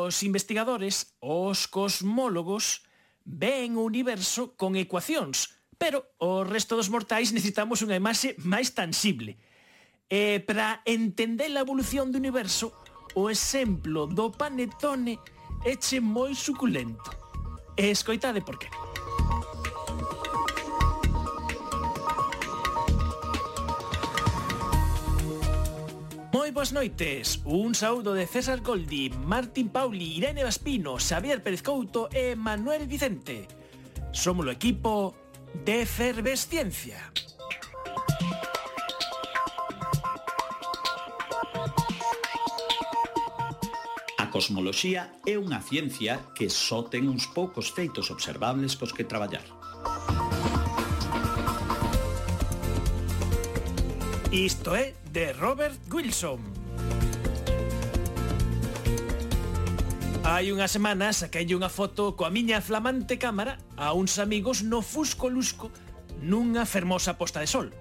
Os investigadores, os cosmólogos, ven o universo con ecuacións, pero o resto dos mortais necesitamos unha imaxe máis tangible. E para entender a evolución do universo, o exemplo do panetone eche moi suculento. E escoitade por que. moi boas noites. Un saúdo de César Goldi, Martín Pauli, Irene Vaspino, Xavier Pérez Couto e Manuel Vicente. Somos o equipo de Efervesciencia. A cosmoloxía é unha ciencia que só ten uns poucos feitos observables cos que traballar. Isto é de Robert Wilson. Hai unhas semanas saquei unha foto coa miña flamante cámara a uns amigos no Fusco Lusco nunha fermosa posta de sol.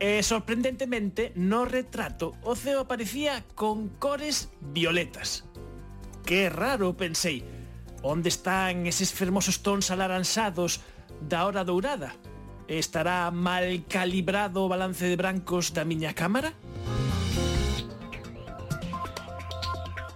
E sorprendentemente no retrato o ceo aparecía con cores violetas. Que raro, pensei. Onde están eses fermosos tons alaranxados da hora dourada? Estará mal calibrado o balance de brancos da miña cámara?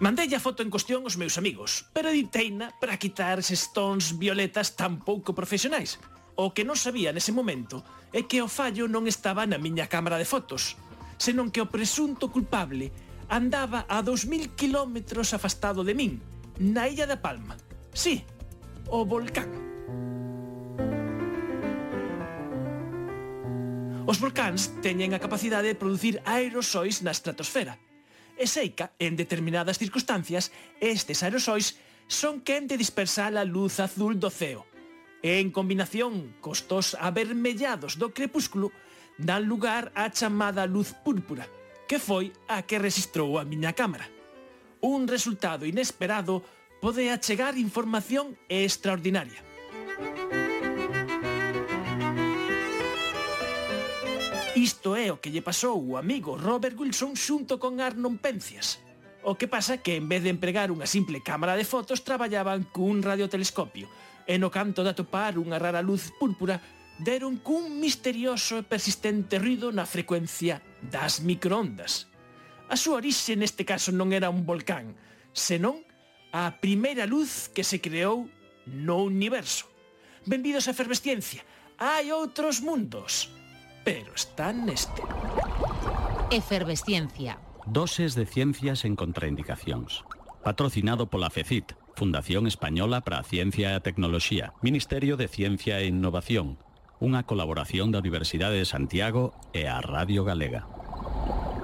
Mandei a foto en cuestión aos meus amigos, pero editeina para quitar eses tons violetas tan pouco profesionais. O que non sabía nese momento é que o fallo non estaba na miña cámara de fotos, senón que o presunto culpable andaba a 2000 km afastado de min, na Illa da Palma. Sí, o volcán. Os volcáns teñen a capacidade de producir aerosois na estratosfera. E seica, en determinadas circunstancias, estes aerosois son quen de dispersar a luz azul do ceo. E en combinación cos tos avermellados do crepúsculo, dan lugar á chamada luz púrpura, que foi a que registrou a miña cámara. Un resultado inesperado pode achegar información extraordinaria. Isto é o que lle pasou o amigo Robert Wilson xunto con Arnon Pencias. O que pasa que en vez de empregar unha simple cámara de fotos traballaban cun radiotelescopio e no canto de atopar unha rara luz púrpura deron cun misterioso e persistente ruido na frecuencia das microondas. A súa orixe neste caso non era un volcán, senón a primeira luz que se creou no universo. Benvidos a Efervesciencia, hai outros mundos pero está neste. Efervesciencia. Doses de ciencias en contraindicacións. Patrocinado pola FECIT, Fundación Española para a Ciencia e a Tecnoloxía, Ministerio de Ciencia e Innovación, unha colaboración da Universidade de Santiago e a Radio Galega.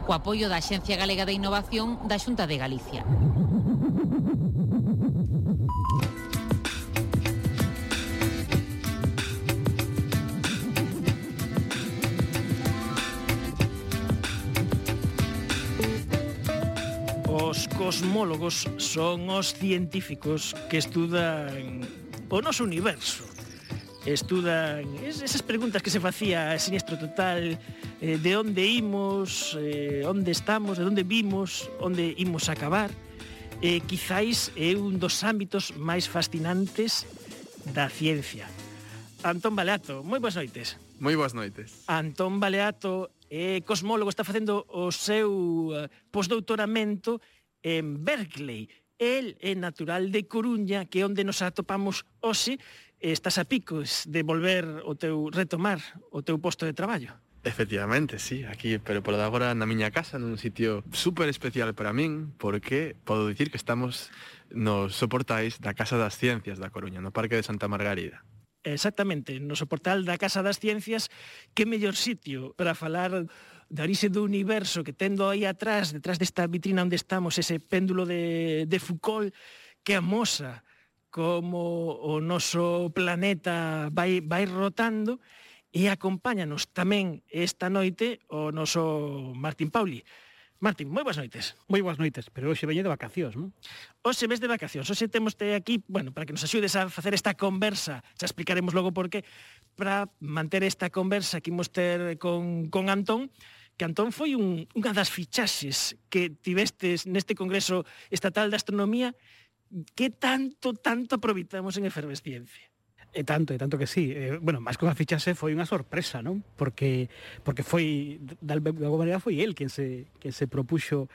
Co apoio da Axencia Galega de Innovación da Xunta de Galicia. Os cosmólogos son os científicos que estudan o noso universo. Estudan esas preguntas que se facía a Siniestro Total, eh, de onde imos, eh, onde estamos, de onde vimos, onde imos acabar. Eh, quizáis é un dos ámbitos máis fascinantes da ciencia. Antón Baleato, moi boas noites. Moi boas noites. Antón Baleato é cosmólogo, está facendo o seu eh, postdoutoramento en Berkeley. El é natural de Coruña, que é onde nos atopamos hoxe, eh, estás a picos de volver o teu retomar o teu posto de traballo. Efectivamente, sí, aquí, pero por agora na miña casa, nun sitio super especial para min, porque podo dicir que estamos nos soportais da Casa das Ciencias da Coruña, no Parque de Santa Margarida. Exactamente, no soportal da Casa das Ciencias, que mellor sitio para falar da orixe do universo que tendo aí atrás, detrás desta vitrina onde estamos, ese péndulo de, de Foucault que amosa como o noso planeta vai, vai rotando e acompáñanos tamén esta noite o noso Martín Pauli. Martín, moi boas noites. Moi boas noites, pero hoxe veñe de vacacións, non? Hoxe ves de vacacións, hoxe temos te aquí, bueno, para que nos axudes a facer esta conversa, xa explicaremos logo por qué, para manter esta conversa que imos ter con, con Antón, que Antón foi un, unha das fichaxes que tivestes neste Congreso Estatal de Astronomía que tanto, tanto aproveitamos en efervesciencia. E tanto, e tanto que sí. Eh, bueno, máis que unha fichase foi unha sorpresa, non? Porque porque foi de alguma maneira foi el quen se que se propuxo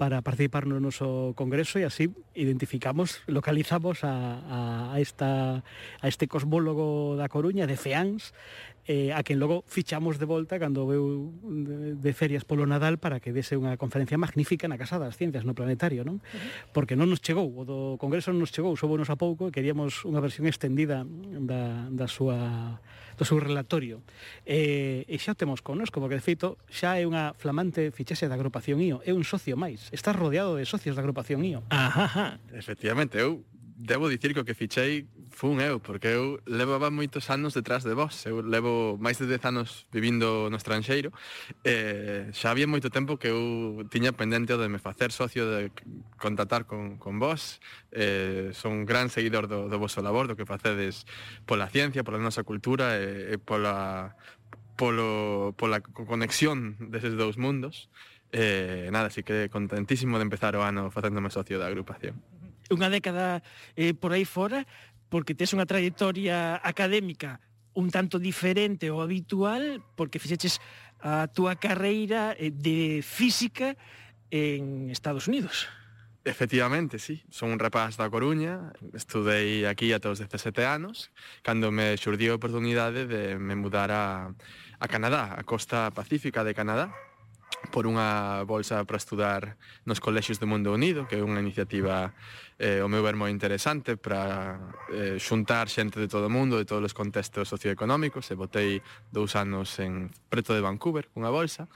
para participar no noso congreso e así identificamos, localizamos a, a, esta, a este cosmólogo da Coruña, de Feans, eh, a quen logo fichamos de volta cando veu de ferias polo Nadal para que dese unha conferencia magnífica na Casa das Ciencias, no Planetario, non? Porque non nos chegou, o do Congreso non nos chegou, soubonos a pouco e queríamos unha versión extendida da, da súa do seu relatorio. E, e xa temos connosco, porque de feito xa é unha flamante fichase da agrupación IO, é un socio máis, está rodeado de socios da agrupación IO. Ajá, ajá. efectivamente, eu debo dicir que o que fichei fun eu, porque eu levaba moitos anos detrás de vos. Eu levo máis de 10 anos vivindo no estranxeiro. Eh, xa había moito tempo que eu tiña pendente de me facer socio de contactar con, con vos. Eh, son gran seguidor do, do vosso labor, do que facedes pola ciencia, pola nosa cultura e, e pola, polo, pola conexión deses dous mundos. Eh, nada, así que contentísimo de empezar o ano facéndome socio da agrupación unha década eh, por aí fora, porque tes unha trayectoria académica un tanto diferente ao habitual, porque fixeches a túa carreira eh, de física en Estados Unidos. Efectivamente, sí. Son un rapaz da Coruña, estudei aquí ata os 17 anos, cando me xurdiu a oportunidade de me mudar a, a Canadá, a costa pacífica de Canadá, por unha bolsa para estudar nos colexios do Mundo Unido, que é unha iniciativa eh, o meu ver moi interesante para eh, xuntar xente de todo o mundo, de todos os contextos socioeconómicos, e botei dous anos en preto de Vancouver cunha bolsa.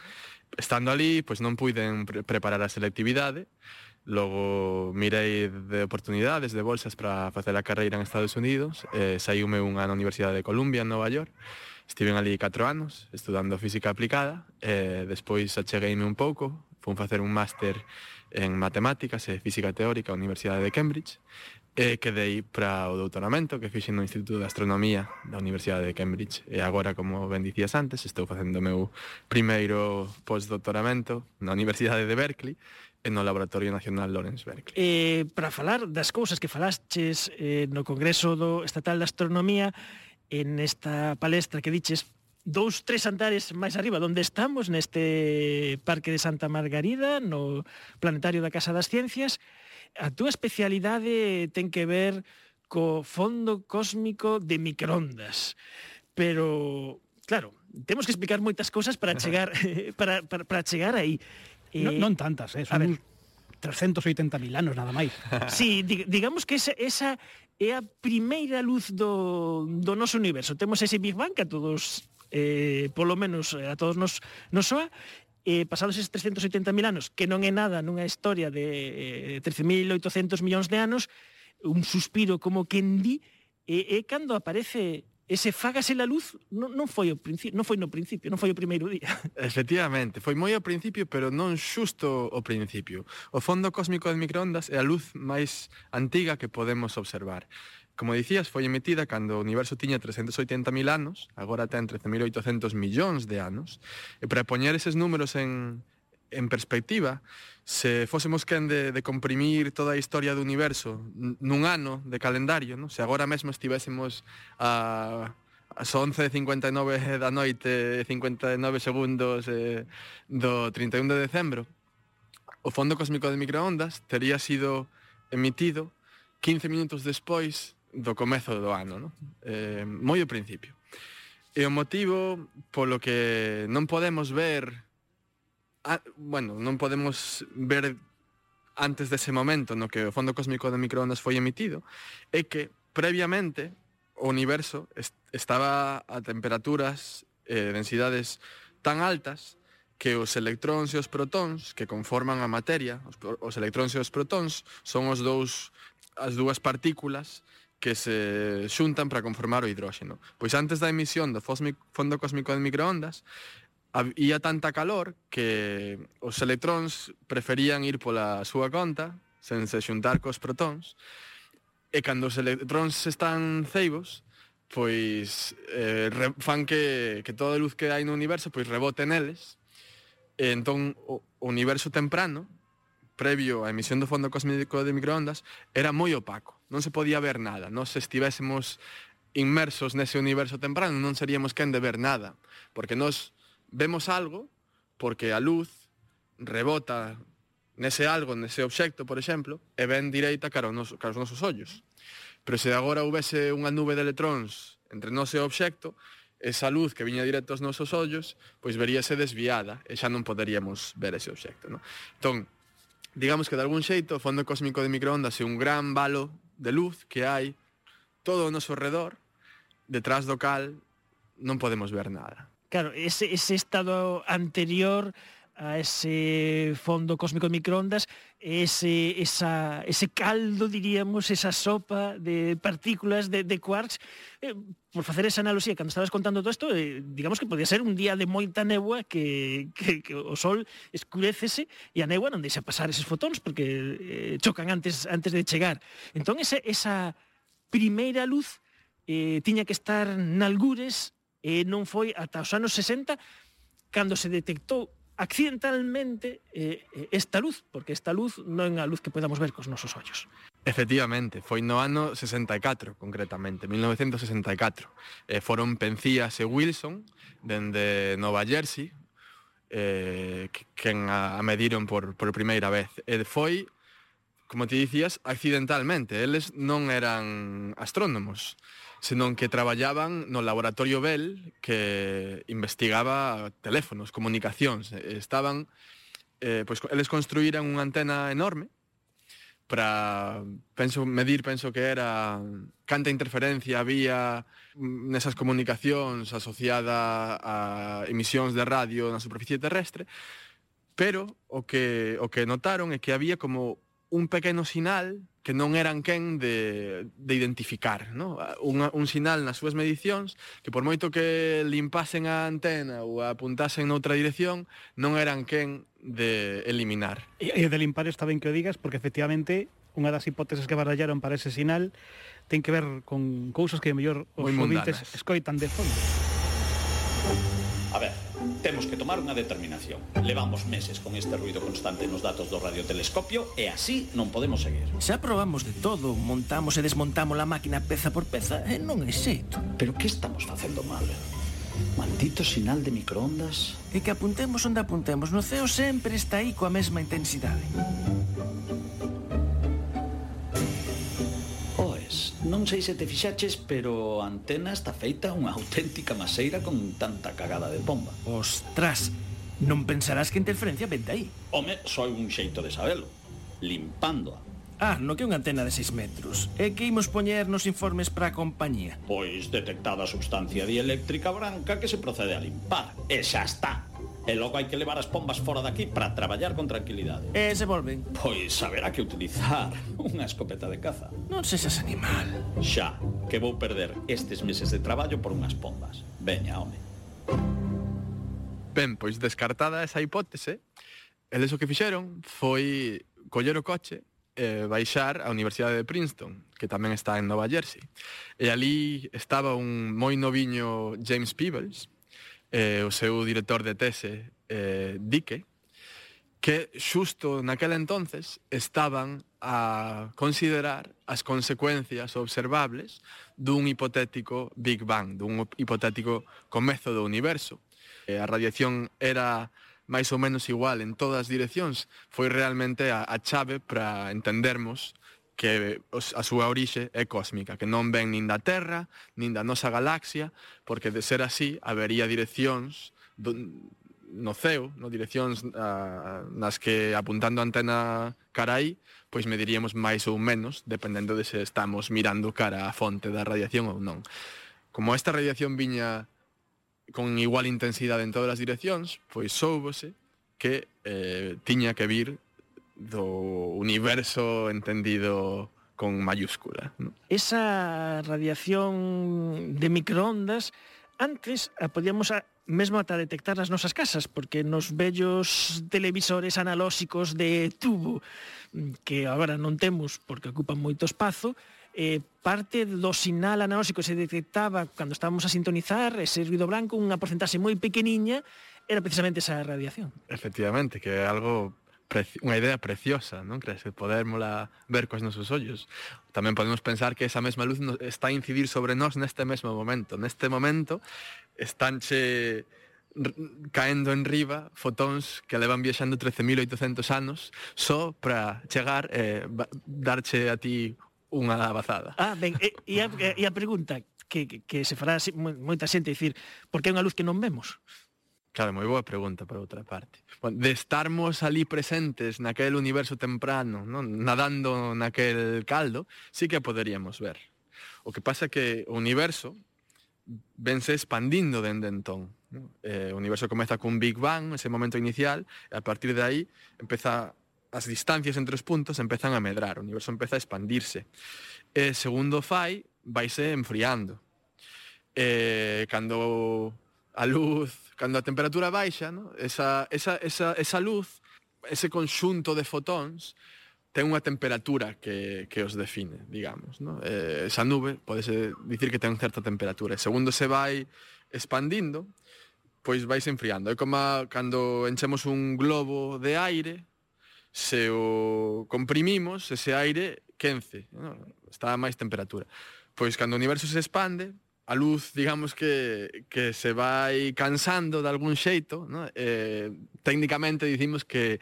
Estando ali, pois non puiden pre preparar a selectividade, Logo mirei de oportunidades de bolsas para facer a carreira en Estados Unidos, eh, saíume unha na Universidade de Columbia en Nova York Estiven ali 4 anos estudando física aplicada e despois achegueime un pouco, fun facer un máster en matemáticas e física teórica a Universidade de Cambridge e quedei para o doutoramento que fixen no Instituto de Astronomía da Universidade de Cambridge e agora, como ben dicías antes, estou facendo o meu primeiro postdoctoramento na Universidade de Berkeley e no Laboratorio Nacional Lawrence Berkeley. Eh, para falar das cousas que falastes eh, no Congreso do Estatal de Astronomía, en esta palestra que diches dous, tres andares máis arriba donde estamos neste Parque de Santa Margarida, no Planetario da Casa das Ciencias. A túa especialidade ten que ver co fondo cósmico de microondas. Pero, claro, temos que explicar moitas cousas para chegar para, para, para chegar aí. Eh, non, non tantas, eh, son 380.000 anos nada máis. Sí, digamos que esa, esa é a primeira luz do, do noso universo. Temos ese Big Bang que a todos, eh, polo menos eh, a todos nos, nos soa, eh, pasados eses 380.000 anos, que non é nada nunha historia de eh, 13.800 millóns de anos, un suspiro como que en di, e eh, eh, cando aparece ese fágase la luz non, non foi o principio, non foi no principio, non foi o primeiro día. Efectivamente, foi moi ao principio, pero non xusto o principio. O fondo cósmico de microondas é a luz máis antiga que podemos observar. Como dicías, foi emitida cando o universo tiña 380.000 anos, agora ten 13.800 millóns de anos, e para poñer eses números en, en perspectiva, se fósemos quen de, de comprimir toda a historia do universo nun ano de calendario, non? se agora mesmo estivésemos a as 11.59 da noite 59 segundos eh, do 31 de decembro o fondo cósmico de microondas tería sido emitido 15 minutos despois do comezo do ano non? Eh, moi o principio E o motivo polo que non podemos ver a, bueno, non podemos ver antes dese momento no que o fondo cósmico de microondas foi emitido, é que previamente o universo est estaba a temperaturas e eh, densidades tan altas que os electróns e os protóns que conforman a materia, os, os electróns e os protóns son os dous as dúas partículas que se xuntan para conformar o hidróxeno. Pois antes da emisión do fondo cósmico de microondas, había tanta calor que os electróns preferían ir pola súa conta sen se xuntar cos protóns e cando os electróns están ceibos pois eh, fan que, que toda a luz que hai no universo pois rebote neles e entón o, o universo temprano previo á emisión do fondo cósmico de microondas era moi opaco non se podía ver nada. Nos estivésemos inmersos nese universo temprano non seríamos quen de ver nada porque nós vemos algo porque a luz rebota nese algo, nese obxecto, por exemplo, e ven direita cara aos nosos, cara aos nosos ollos. Pero se agora houvese unha nube de electróns entre nós e o obxecto, esa luz que viña directo aos nosos ollos, pois veríase desviada e xa non poderíamos ver ese obxecto. Non? Entón, digamos que de algún xeito, o fondo cósmico de microondas é un gran valo de luz que hai todo o noso redor, detrás do cal non podemos ver nada. Claro, ese, ese estado anterior a ese fondo cósmico de microondas, ese, esa, ese caldo, diríamos, esa sopa de partículas de, de quarks. Eh, por facer esa analogía, cando estabas contando todo isto, eh, digamos que podía ser un día de moita neboa que, que, que o sol escurecese e a neboa non deixa pasar eses fotóns porque eh, chocan antes antes de chegar. Entón, ese, esa primeira luz eh, tiña que estar nalgures e non foi ata os anos 60 cando se detectou accidentalmente eh, eh, esta luz, porque esta luz non é a luz que podamos ver cos nosos ollos. Efectivamente, foi no ano 64, concretamente, 1964. Eh, foron Pencías e Wilson, dende Nova Jersey, eh, quen a, a mediron por, por primeira vez. E foi, como te dicías, accidentalmente. Eles non eran astrónomos senón que traballaban no laboratorio Bell que investigaba teléfonos, comunicacións. Estaban, eh, pois, eles construíran unha antena enorme para penso medir penso que era canta interferencia había nesas comunicacións asociada a emisións de radio na superficie terrestre, pero o que o que notaron é que había como un pequeno sinal que non eran quen de, de identificar no? un, un sinal nas súas medicións que por moito que limpasen a antena ou a apuntasen noutra dirección non eran quen de eliminar. E, e de limpar está ben que o digas porque efectivamente unha das hipóteses que barallaron para ese sinal ten que ver con cousas que mellor os ouvintes escoitan de fondo. Temos que tomar unha determinación. Levamos meses con este ruido constante nos datos do radiotelescopio e así non podemos seguir. Xa probamos de todo, montamos e desmontamos a máquina peza por peza e non é xeito. Pero que estamos facendo mal? Maldito sinal de microondas. E que apuntemos onde apuntemos, no ceo sempre está aí coa mesma intensidade. Non sei se te fixaches, pero a antena está feita unha auténtica maseira con tanta cagada de bomba. Ostras, non pensarás que interferencia vente aí? Home, só hai un xeito de sabelo. Limpándoa. Ah, no que é unha antena de 6 metros. E que imos poñer nos informes para a compañía? Pois detectada substancia dieléctrica branca que se procede a limpar. E xa está. E logo hai que levar as pombas fora daqui para traballar con tranquilidade. E se volven? Pois haberá que utilizar unha escopeta de caza. Non sexas animal. Xa, que vou perder estes meses de traballo por unhas pombas. Veña, home. Ben, pois descartada esa hipótese, eles o que fixeron foi coller o coche eh, baixar á Universidade de Princeton, que tamén está en Nova Jersey. E ali estaba un moi noviño James Peebles, eh, o seu director de tese, eh, Dique, que xusto naquela entonces estaban a considerar as consecuencias observables dun hipotético Big Bang, dun hipotético comezo do universo. Eh, a radiación era máis ou menos igual en todas as direccións, foi realmente a, a chave para entendermos que a súa orixe é cósmica, que non ven nin da Terra, nin da nosa galaxia, porque de ser así habería direccións do, no ceo, no direccións a, nas que apuntando a antena cara aí, pois mediríamos máis ou menos, dependendo de se estamos mirando cara a fonte da radiación ou non. Como esta radiación viña con igual intensidade en todas as direccións, pois soubose que eh, tiña que vir do universo entendido con mayúscula. ¿no? Esa radiación de microondas antes a podíamos a, mesmo ata detectar nas nosas casas, porque nos vellos televisores analóxicos de tubo mm, que agora non temos porque ocupan moito espazo, eh, parte do sinal analóxico se detectaba cando estábamos a sintonizar ese ruido blanco, unha porcentaxe moi pequeniña, era precisamente esa radiación. Efectivamente, que é algo unha idea preciosa, non crees? podermola ver cos nosos ollos. Tamén podemos pensar que esa mesma luz está a incidir sobre nós neste mesmo momento. Neste momento estánche caendo en riba fotóns que levan viaxando 13.800 anos só para chegar e eh, darche a ti unha abazada. Ah, ben, e, e, a, e a pregunta que, que, que se fará moita xente dicir, por que é unha luz que non vemos? Claro, moi boa pregunta para outra parte. Bueno, de estarmos ali presentes naquel universo temprano, non? nadando naquel caldo, sí que poderíamos ver. O que pasa que o universo vense expandindo dende entón. Non? Eh, o universo comeza cun Big Bang, ese momento inicial, e a partir de aí empeza as distancias entre os puntos empezan a medrar, o universo empeza a expandirse. E segundo fai, vaise enfriando. E cando a luz cando a temperatura baixa, no? esa, esa, esa, esa luz, ese conxunto de fotóns, ten unha temperatura que, que os define, digamos. No? Eh, esa nube pode dicir que ten certa temperatura. E segundo se vai expandindo, pois vais enfriando. É como a, cando enchemos un globo de aire, se o comprimimos, ese aire quence, no? está a máis temperatura. Pois cando o universo se expande, a luz, digamos que, que se vai cansando de algún xeito, no? eh, técnicamente dicimos que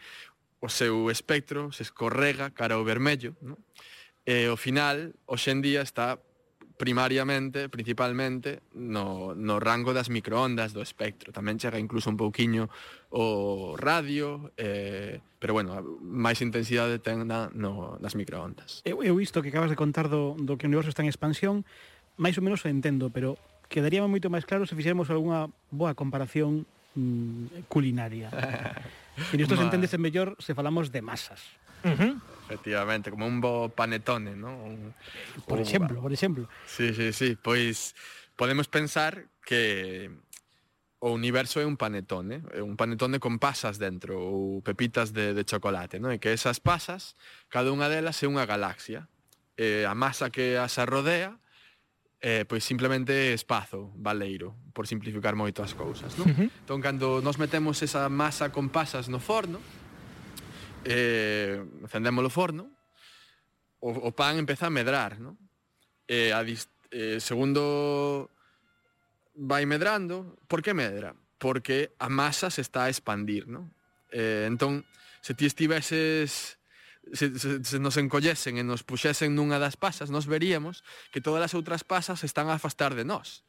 o seu espectro se escorrega cara ao vermello, no? e ao final, hoxendía, está primariamente, principalmente, no, no rango das microondas do espectro. Tamén chega incluso un pouquiño o radio, eh, pero bueno, máis intensidade ten na, no, nas microondas. Eu, eu isto que acabas de contar do, do que o universo está en expansión, máis ou menos o entendo, pero quedaríamos moito máis claro se fixéramos algunha boa comparación mm, culinaria. e isto se entende mellor se falamos de masas. Uh -huh. Efectivamente, como un bo panetone, ¿no? Un, por un, exemplo, por exemplo. Sí, sí, sí, pois podemos pensar que o universo é un panetone, é un panetone con pasas dentro ou pepitas de, de chocolate, ¿no? E que esas pasas, cada unha delas é unha galaxia. E a masa que as rodea eh, pois simplemente espazo, baleiro, por simplificar moito as cousas, non? Uh -huh. Entón, cando nos metemos esa masa con pasas no forno, eh, encendemos o forno, o, o pan empeza a medrar, non? Eh, a dist, eh, segundo vai medrando, por que medra? Porque a masa se está a expandir, non? Eh, entón, se ti estiveses se, se, se nos encollesen e nos puxesen nunha das pasas, nos veríamos que todas as outras pasas están a afastar de nós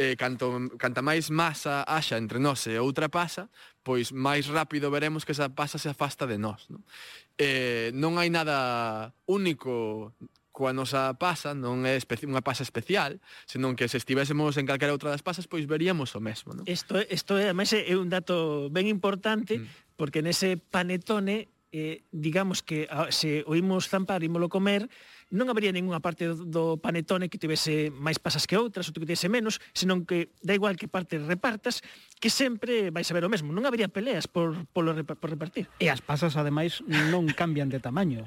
eh, canto, canta máis masa haxa entre nós e outra pasa, pois máis rápido veremos que esa pasa se afasta de nós. Non, eh, non hai nada único coa nosa pasa, non é unha pasa especial, senón que se estivésemos en calquera outra das pasas, pois veríamos o mesmo. Non? Isto, isto é, ademais, é un dato ben importante, mm. porque nese panetone eh, digamos que se oímos zampar, ímolo comer, non habería ninguna parte do panetone que tivese máis pasas que outras ou que tivese menos, senón que da igual que parte repartas, que sempre vai saber o mesmo. Non habería peleas por, polo, por repartir. E as pasas, ademais, non cambian de tamaño.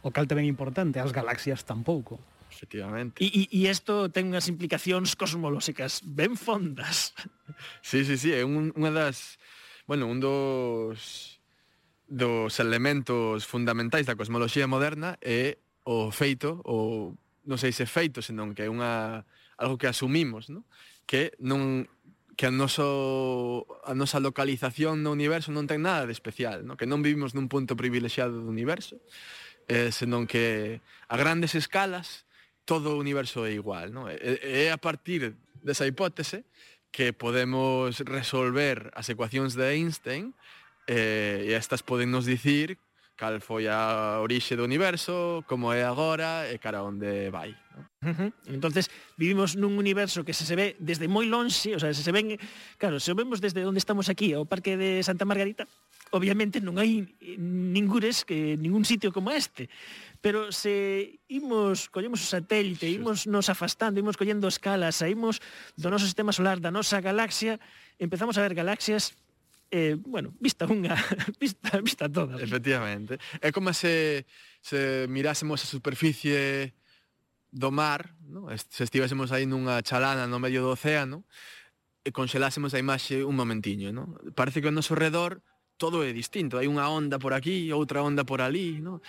O cal tamén importante, as galaxias tampouco. Efectivamente. E isto ten unhas implicacións cosmolóxicas ben fondas. Sí, sí, sí, é un, unha das... Bueno, un dos dos elementos fundamentais da cosmoloxía moderna é o feito, o non sei se feito, senón que é unha algo que asumimos, non? Que non que a noso a nosa localización no universo non ten nada de especial, non? Que non vivimos nun punto privilexiado do universo, eh, senón que a grandes escalas todo o universo é igual, non? É, é a partir desa hipótese que podemos resolver as ecuacións de Einstein eh, e estas poden nos dicir cal foi a orixe do universo, como é agora e cara onde vai. ¿no? Uh -huh. Entonces, vivimos nun universo que se se ve desde moi lonxe, o sea, se se ven, claro, se o vemos desde onde estamos aquí, ao Parque de Santa Margarita, obviamente non hai ningures que ningún sitio como este. Pero se imos, collemos o satélite, imos nos afastando, imos collendo escalas, saímos do noso sistema solar, da nosa galaxia, empezamos a ver galaxias eh, bueno, vista unha, vista, vista toda. Efectivamente. É como se, se mirásemos a superficie do mar, no? se estivésemos aí nunha chalana no medio do océano, e conxelásemos a imaxe un momentiño. No? Parece que ao noso redor todo é distinto. Hai unha onda por aquí, outra onda por ali. No?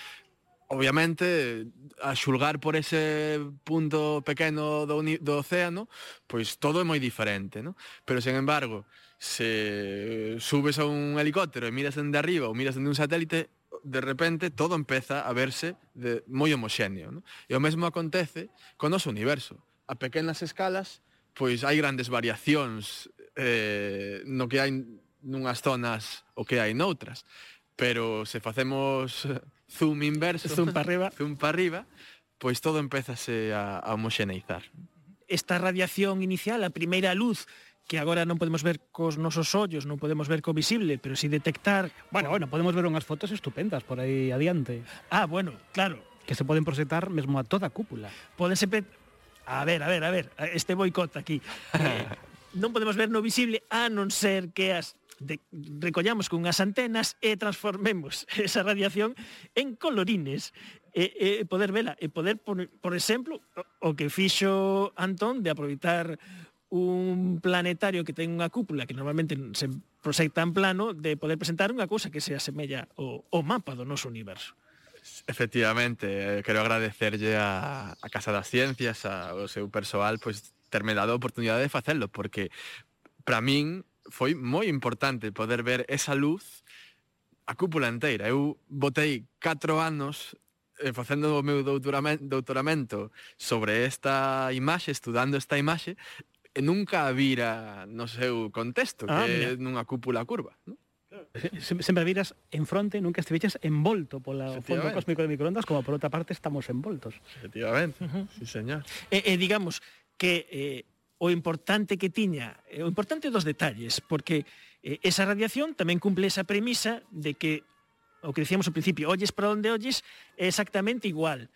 Obviamente, a xulgar por ese punto pequeno do, do océano, pois todo é moi diferente. No? Pero, sen embargo, se eh, subes a un helicóptero e miras dende arriba ou miras dende un satélite, de repente todo empeza a verse de moi homoxéneo, ¿no? E o mesmo acontece con o noso universo. A pequenas escalas, pois hai grandes variacións eh, no que hai nunhas zonas o que hai noutras. Pero se facemos zoom inverso, zoom para arriba, zoom para arriba, pois todo empezase a, a homoxeneizar. Esta radiación inicial, a primeira luz, que agora non podemos ver cos nosos ollos, non podemos ver co visible, pero si detectar... Bueno, bueno, podemos ver unhas fotos estupendas por aí adiante. Ah, bueno, claro. Que se poden proxectar mesmo a toda a cúpula. Pódense... Pe... A ver, a ver, a ver, este boicot aquí. eh, non podemos ver no visible a non ser que as de, recollamos cunhas antenas e transformemos esa radiación en colorines e, e poder vela e poder por, por exemplo o que fixo Antón de aproveitar un planetario que ten unha cúpula que normalmente se proxecta en plano de poder presentar unha cousa que se asemella ao, ao mapa do noso universo. Efectivamente, eh, quero agradecerlle a, a Casa das Ciencias, ao seu persoal, pois terme dado a oportunidade de facelo, porque para min foi moi importante poder ver esa luz a cúpula inteira. Eu botei 4 anos eh, facendo o meu doutoramento sobre esta imaxe, estudando esta imaxe, e nunca a vira no seu contexto, ah, que é nunha cúpula curva, non? sempre viras en fronte, nunca estiveches envolto pola fondo cósmico de microondas, como por outra parte estamos envoltos. Efectivamente, uh -huh. sí señor. E, e digamos que eh, o importante que tiña, eh, o importante dos detalles, porque eh, esa radiación tamén cumple esa premisa de que, o que decíamos ao principio, olles para onde olles, é exactamente igual.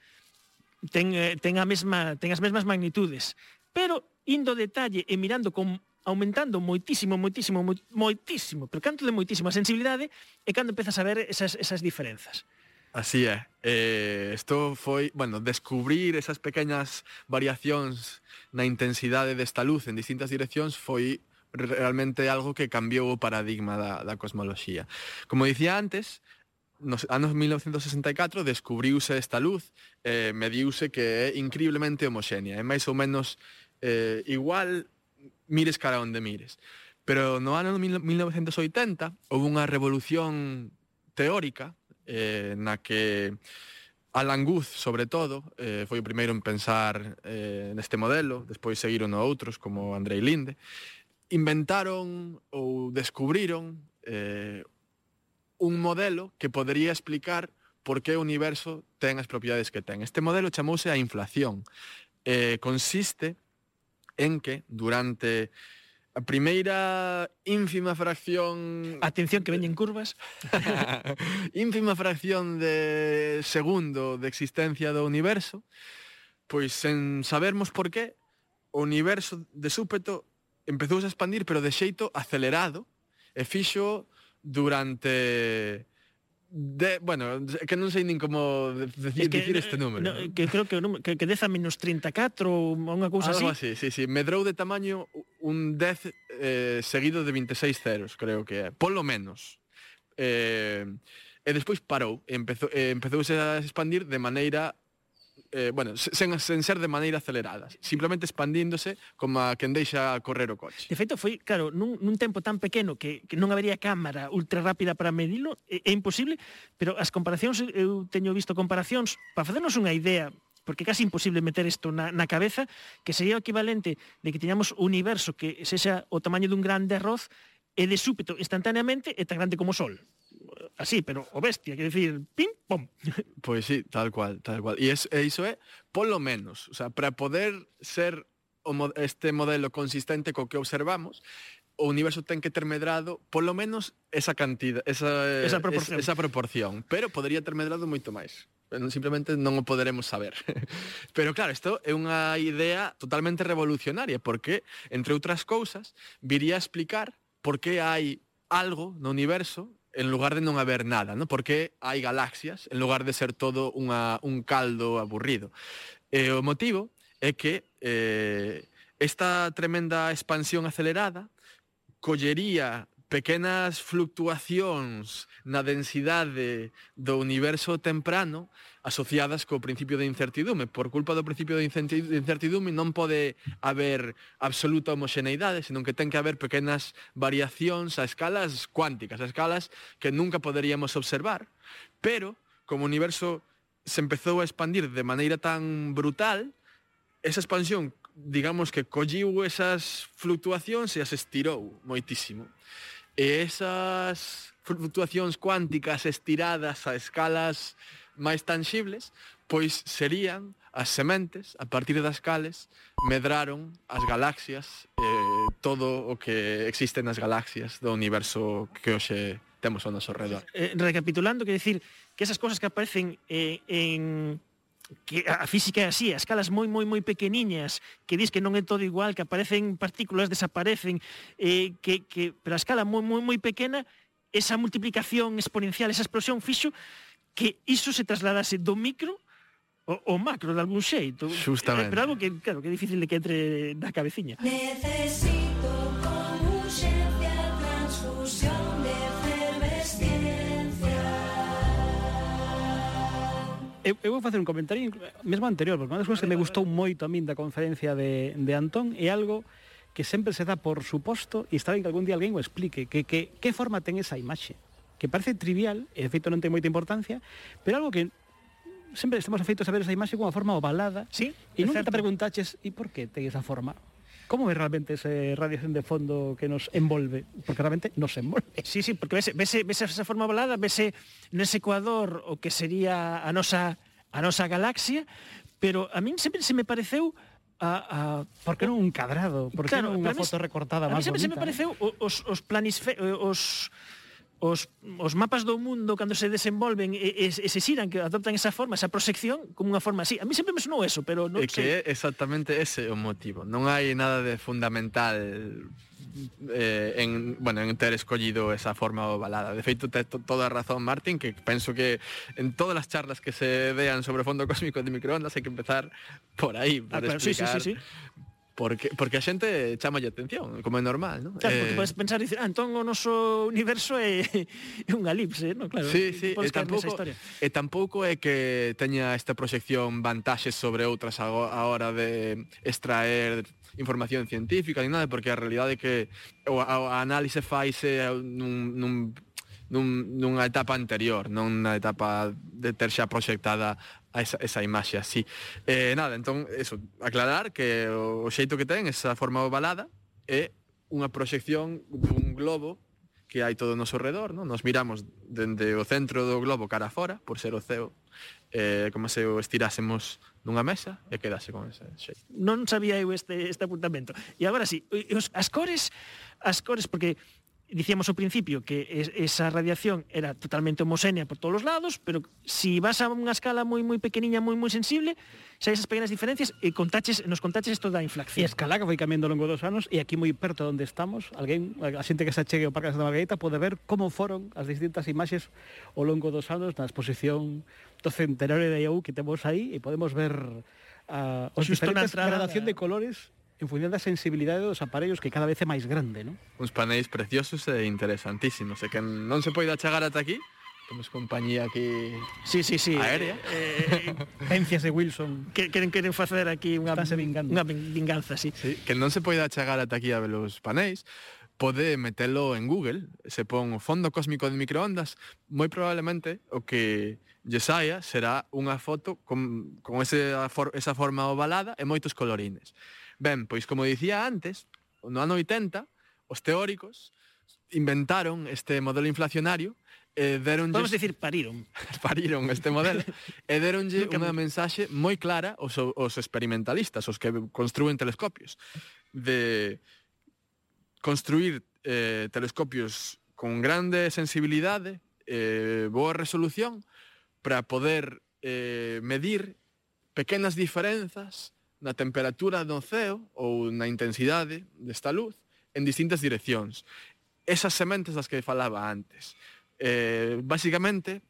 Ten, eh, ten, a mesma, ten as mesmas magnitudes, pero indo detalle e mirando con aumentando moitísimo, moitísimo, moitísimo, pero canto de moitísima sensibilidade e cando empezas a ver esas, esas diferenzas. Así é. Eh, isto foi, bueno, descubrir esas pequeñas variacións na intensidade desta luz en distintas direccións foi realmente algo que cambiou o paradigma da, da cosmoloxía. Como dicía antes, nos anos 1964 descubriuse esta luz, eh, mediuse que é increíblemente homoxénea, é máis ou menos eh, igual mires cara onde mires. Pero no ano 1980 houve unha revolución teórica eh, na que Alan Guth, sobre todo, eh, foi o primeiro en pensar eh, neste modelo, despois seguiron outros como Andrei Linde, inventaron ou descubriron eh, un modelo que podería explicar por que o universo ten as propiedades que ten. Este modelo chamouse a inflación. Eh, consiste en que durante a primeira ínfima fracción... Atención que veñen curvas. ínfima fracción de segundo de existencia do universo, pois sen sabermos por qué, o universo de súpeto empezou a expandir, pero de xeito acelerado, e fixo durante de, bueno, que non sei nin como decir, es que, dicir este número. No, que creo que o número, que, que 10 a menos 34 ou unha cousa Algo así. Algo así, sí, sí. Medrou de tamaño un 10 eh, seguido de 26 ceros, creo que é. Polo menos. Eh, e despois parou, empezou, eh, empezouse a expandir de maneira eh, bueno, sen, sen ser de maneira acelerada, simplemente expandíndose como a quen deixa correr o coche. De feito, foi, claro, nun, nun tempo tan pequeno que, que non habería cámara ultra rápida para medilo, é, é imposible, pero as comparacións, eu teño visto comparacións, para facernos unha idea, porque casi imposible meter isto na, na cabeza, que sería o equivalente de que teñamos un universo que sexa o tamaño dun grande arroz e de súpeto, instantaneamente, é tan grande como o sol. Así, pero o bestia, que decir, pim, pom. Pois sí, tal cual, tal cual. E, es, e iso é, polo menos, o sea, para poder ser o, este modelo consistente co que observamos, o universo ten que ter medrado polo menos esa cantidad, esa, esa, proporción. Es, esa proporción, pero podría ter medrado moito máis simplemente non o poderemos saber. Pero claro, isto é unha idea totalmente revolucionaria, porque, entre outras cousas, viría a explicar por que hai algo no universo en lugar de non haber nada, ¿no? Porque hai galaxias en lugar de ser todo unha, un caldo aburrido. E o motivo é que eh, esta tremenda expansión acelerada collería pequenas fluctuacións na densidade do universo temprano asociadas co principio de incertidume. Por culpa do principio de incertidume non pode haber absoluta homoxeneidade, senón que ten que haber pequenas variacións a escalas cuánticas, a escalas que nunca poderíamos observar. Pero, como o universo se empezou a expandir de maneira tan brutal, esa expansión digamos que colliu esas fluctuacións e as estirou moitísimo. E esas fluctuacións cuánticas estiradas a escalas máis tangibles, pois serían as sementes a partir das cales medraron as galaxias eh, todo o que existe nas galaxias do universo que hoxe temos ao noso redor. Eh, recapitulando, que decir que esas cosas que aparecen eh, en que a física é así, a escalas moi moi moi pequeniñas, que dis que non é todo igual, que aparecen partículas, desaparecen, eh, que, que, pero a escala moi moi moi pequena, esa multiplicación exponencial, esa explosión fixo, que iso se trasladase do micro o, o macro de algún xeito. Justamente. Eh, pero algo que, claro, que é difícil de que entre na cabeciña. Necesito con urgencia transfusión de. Eu, eu vou facer un comentario mesmo anterior, porque unha das cousas que me gustou moito a min da conferencia de, de Antón é algo que sempre se dá por suposto e está ben que algún día alguén o explique, que, que, que forma ten esa imaxe que parece trivial, e de feito non ten moita importancia, pero algo que sempre estamos afeitos a ver esa imaxe cunha forma ovalada. Sí, e nunca certo. te preguntaches, e por que ten esa forma? Como ves realmente ese radiación de fondo que nos envolve? Porque realmente nos envolve. Sí, sí, porque ves, ves, ves esa forma ovalada, ves nese ecuador o que sería a nosa, a nosa galaxia, pero a min sempre se me pareceu a, a por que non un cadrado, por que claro, non unha foto recortada. A mí sempre se me pareceu os, os planisfe, os os, os mapas do mundo cando se desenvolven e, e, e se xiran, que adoptan esa forma, esa proxección, como unha forma así. A mí sempre me sonou eso, pero non é sei. que é exactamente ese o motivo. Non hai nada de fundamental eh, en, bueno, en ter escollido esa forma ovalada. De feito, te toda a razón, Martín, que penso que en todas as charlas que se vean sobre o fondo cósmico de microondas hai que empezar por aí, por ah, claro, explicar sí, sí, sí, sí porque porque a xente chamalle atención, como é normal, non? Claro, eh... porque podes pensar e dicir, ah, entón o noso universo é, é un elipse, non? Claro. Sí, sí, e tampouco, e tampouco é que teña esta proxección vantaxes sobre outras a, a hora de extraer información científica ni nada, porque a realidade é que o, a, a análise faise nun, nun nun, nunha etapa anterior, non na etapa de ter xa proxectada a esa, esa imaxe así. Eh, nada, entón, eso, aclarar que o xeito que ten esa forma ovalada é unha proxección dun globo que hai todo o noso redor, non? Nos miramos dende o centro do globo cara fora, por ser o ceo, eh, como se o estirásemos nunha mesa e quedase con ese xeito. Non sabía eu este, este apuntamento. E agora sí, os, as cores, as cores, porque dicíamos ao principio que es, esa radiación era totalmente homoxénea por todos os lados, pero si vas a unha escala moi moi pequeniña, moi moi sensible, xa esas pequenas diferencias e contaches, nos contaches isto da inflación. E escala que foi cambiando ao longo dos anos e aquí moi perto onde estamos, alguén, a xente que se achegue ao Parque da Margarita pode ver como foron as distintas imaxes ao longo dos anos na exposición do centenario de IAU que temos aí e podemos ver uh, os Justo diferentes entrada, gradación de eh. colores en función da sensibilidade dos aparellos que cada vez é máis grande, non? Uns paneis preciosos e interesantísimos, e que non se poida chegar ata aquí, temos compañía aquí sí, sí, sí. aérea. Eh, eh Pencias de Wilson. Que, queren, queren facer aquí unha, unha vinganza, sí. sí. Que non se poida chegar ata aquí a ver os paneis, pode metelo en Google, se pon o fondo cósmico de microondas, moi probablemente o que lle saia será unha foto con, con ese, esa forma ovalada e moitos colorines. Ben, pois como dicía antes, no ano 80, os teóricos inventaron este modelo inflacionario e deronlle Podemos dicir pariron. pariron este modelo e deronlle unha mensaxe moi clara aos, aos experimentalistas, os que construen telescopios, de construir eh, telescopios con grande sensibilidade, eh, boa resolución, para poder eh, medir pequenas diferenzas na temperatura do ceo ou na intensidade desta luz en distintas direccións. Esas sementes das que falaba antes. Eh, basicamente,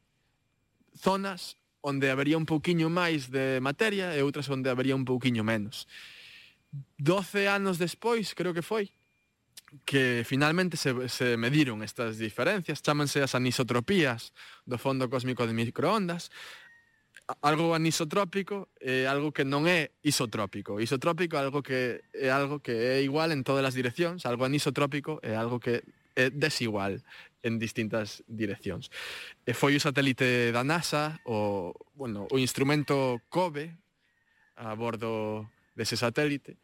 zonas onde habería un pouquiño máis de materia e outras onde habería un pouquiño menos. Doce anos despois, creo que foi, que finalmente se, se mediron estas diferencias, chámanse as anisotropías do fondo cósmico de microondas, algo anisotrópico é algo que non é isotrópico. Isotrópico é algo que é algo que é igual en todas as direccións, algo anisotrópico é algo que é desigual en distintas direccións. E eh, foi o satélite da NASA, o, bueno, o instrumento COBE, a bordo dese satélite,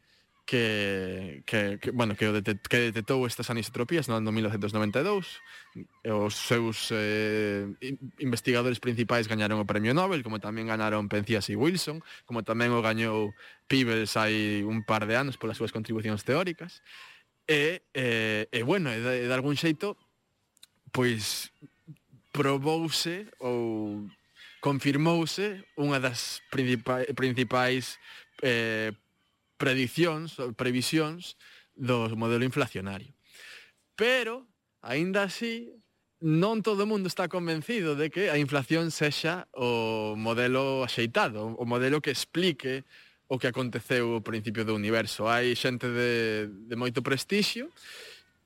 que, que, que bueno, que, o que detectou estas anisotropías no ano 1992. Os seus eh, investigadores principais gañaron o Premio Nobel, como tamén ganaron Pencias e Wilson, como tamén o gañou Peebles hai un par de anos polas súas contribucións teóricas. E, eh, e bueno, e de, de algún xeito, pois probouse ou confirmouse unha das principais, principais eh, predicións ou previsións do modelo inflacionario. Pero, aínda así, non todo o mundo está convencido de que a inflación sexa o modelo axeitado, o modelo que explique o que aconteceu ao principio do universo. Hai xente de, de moito prestixio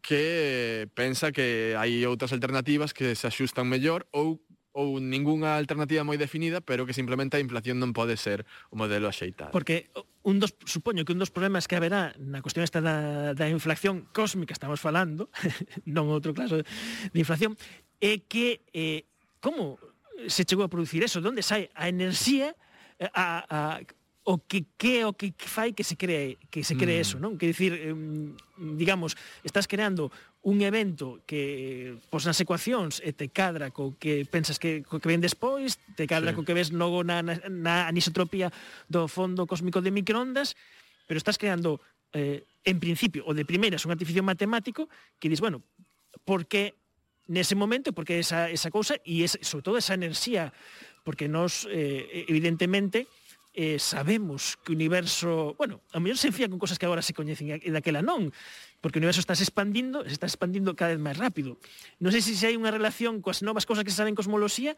que pensa que hai outras alternativas que se axustan mellor ou ou ningunha alternativa moi definida, pero que simplemente a inflación non pode ser o modelo axeitado. Porque un dos supoño que un dos problemas que haberá na cuestión esta da, da inflación cósmica estamos falando, non outro caso de inflación, é que eh, como se chegou a producir eso, onde sai a enerxía eh, a, a o que que o que fai que se cree que se cree mm. eso, non? Que dicir, digamos, estás creando un evento que pois nas ecuacións e te cadra co que pensas que co que ven despois, te cadra sí. co que ves logo na, na, na anisotropía do fondo cósmico de microondas, pero estás creando eh, en principio o de primeiras un artificio matemático que dis, bueno, por que nese momento porque esa esa cousa e es, sobre todo esa enerxía, porque nos eh, evidentemente eh, sabemos que o universo, bueno, a mellor se fía con cosas que agora se coñecen e daquela non, porque o universo está se expandindo, se está expandindo cada vez máis rápido. Non sei se, se hai unha relación coas novas cosas que se saben cosmoloxía,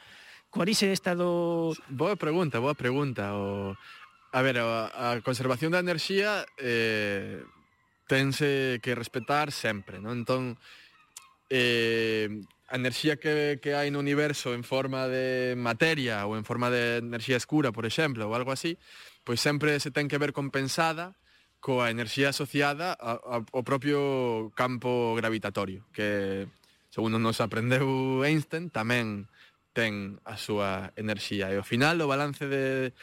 coa orixe desta do... Boa pregunta, boa pregunta. O... A ver, a, a conservación da enerxía eh, tense que respetar sempre, non? Entón, eh, a enerxía que, que hai no universo en forma de materia ou en forma de enerxía escura, por exemplo, ou algo así, pois sempre se ten que ver compensada coa enerxía asociada a, a, ao propio campo gravitatorio, que, segundo nos aprendeu Einstein, tamén ten a súa enerxía. E ao final o balance de,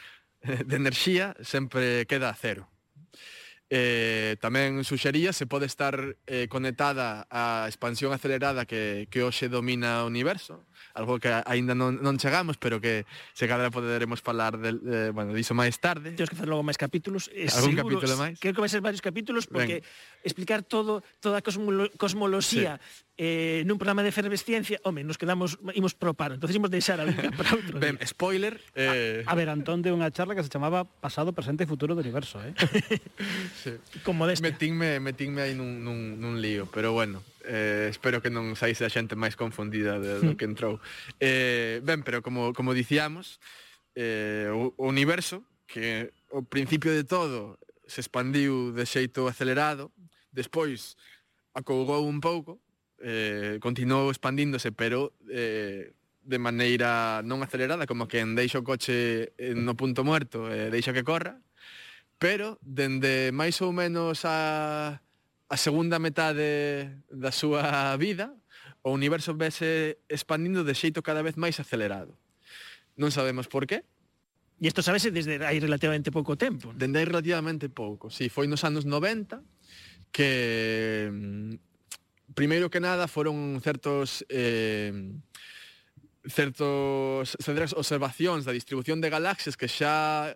de enerxía sempre queda a cero. Eh, tamén suxería se pode estar eh, conectada á expansión acelerada que, que hoxe domina o universo, algo que aínda non, non chegamos, pero que se cadra poderemos falar del, eh, bueno, diso máis tarde. Temos que facer logo máis capítulos, eh, Algún seguro, capítulo máis? Creo que vai ser varios capítulos porque explicar todo toda a cosmolo, cosmoloxía sí eh, nun programa de efervesciencia, home, nos quedamos imos pro paro, entonces imos deixar algo para outro. Ben, spoiler, eh... a, a ver, Antón de unha charla que se chamaba Pasado, presente e futuro do universo, eh. sí. Con modestia. Metínme, metínme aí nun, nun, nun lío, pero bueno, eh, espero que non saíse a xente máis confundida de, do hmm. que entrou. Eh, ben, pero como, como dicíamos, eh, o, o universo, que o principio de todo se expandiu de xeito acelerado, despois acougou un pouco, eh, continuou expandíndose, pero eh, de maneira non acelerada, como que deixa o coche no punto muerto, eh, deixa que corra, pero dende máis ou menos a a segunda metade da súa vida, o universo vese expandindo de xeito cada vez máis acelerado. Non sabemos por qué. E isto sabese desde hai relativamente pouco tempo. Dende hai relativamente pouco. Si, sí, foi nos anos 90 que mm, primeiro que nada foron certos eh, certos certas observacións da distribución de galaxias que xa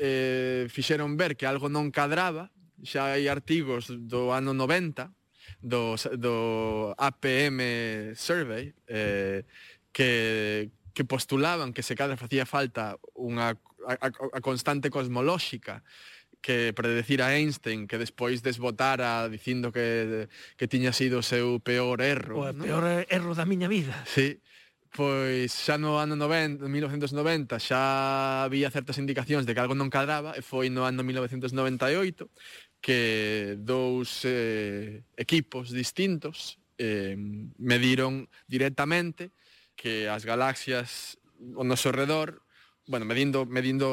eh, fixeron ver que algo non cadraba xa hai artigos do ano 90 do, do APM Survey eh, que, que postulaban que se cadra facía falta unha a, a, a constante cosmolóxica que predecir a Einstein que despois desbotara dicindo que, que tiña sido o seu peor erro. O ¿no? peor erro da miña vida. Sí, pois xa no ano 90, 1990 xa había certas indicacións de que algo non cadraba e foi no ano 1998 que dous eh, equipos distintos eh, mediron directamente que as galaxias ao noso redor, bueno, medindo, medindo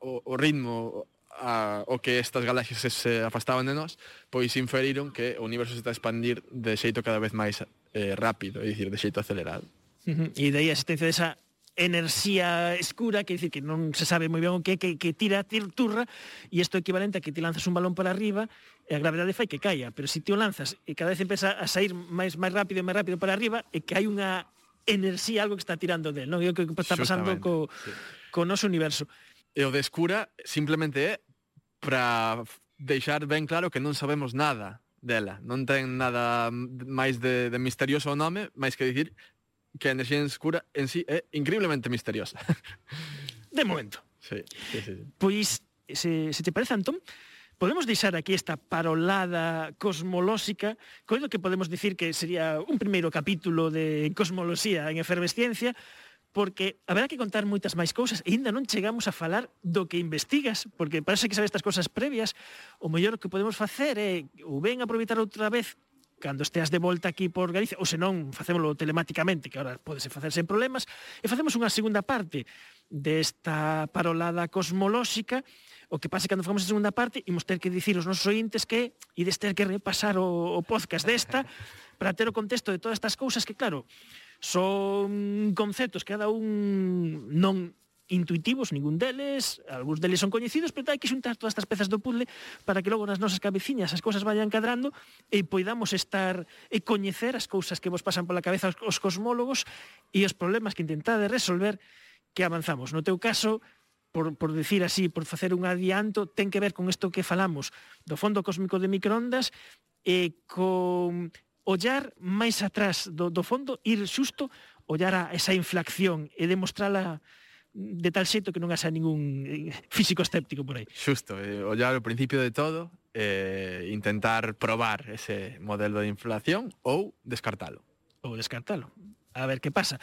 o, o ritmo a, o que estas galaxias se afastaban de nós, pois inferiron que o universo se está a expandir de xeito cada vez máis eh, rápido, é dicir, de xeito acelerado. Uh -huh. E daí a existencia desa enerxía escura, que dicir que non se sabe moi ben o que que, que tira a turra, e isto é equivalente a que ti lanzas un balón para arriba e a gravedade fai que caia, pero se ti o lanzas e cada vez empeza a sair máis máis rápido e máis rápido para arriba, e que hai unha enerxía algo que está tirando del, non? É o que está pasando co, sí. co noso universo. E o de escura simplemente é para deixar ben claro que non sabemos nada dela. Non ten nada máis de, de misterioso o nome, máis que dicir que a enerxía escura en sí é increíblemente misteriosa. De momento. Sí, sí, sí. Pois, se, se te parece, Antón, podemos deixar aquí esta parolada cosmolóxica, coido que podemos dicir que sería un primeiro capítulo de cosmoloxía en efervesciencia, porque haberá que contar moitas máis cousas e ainda non chegamos a falar do que investigas, porque parece que sabes estas cousas previas, o mellor que podemos facer é ou ben aproveitar outra vez cando esteas de volta aquí por Galicia, ou senón facémolo telemáticamente, que agora podese facer sen problemas, e facemos unha segunda parte desta parolada cosmolóxica, o que pasa cando facemos a segunda parte, imos ter que dicir aos nosos ointes que ides ter que repasar o, o podcast desta, para ter o contexto de todas estas cousas que, claro, son conceptos que cada un non intuitivos, ningún deles, algúns deles son coñecidos, pero hai que xuntar todas estas pezas do puzzle para que logo nas nosas cabeciñas as cousas vayan cadrando e poidamos estar e coñecer as cousas que vos pasan pola cabeza os cosmólogos e os problemas que intentade resolver que avanzamos. No teu caso, por, por decir así, por facer un adianto, ten que ver con isto que falamos do fondo cósmico de microondas e con ollar máis atrás do, do fondo, ir xusto, ollar a esa inflación e demostrala de tal xeito que non haxa ningún eh, físico escéptico por aí. Xusto, eh, ollar o principio de todo, eh, intentar probar ese modelo de inflación ou descartalo. Ou descartalo. A ver que pasa.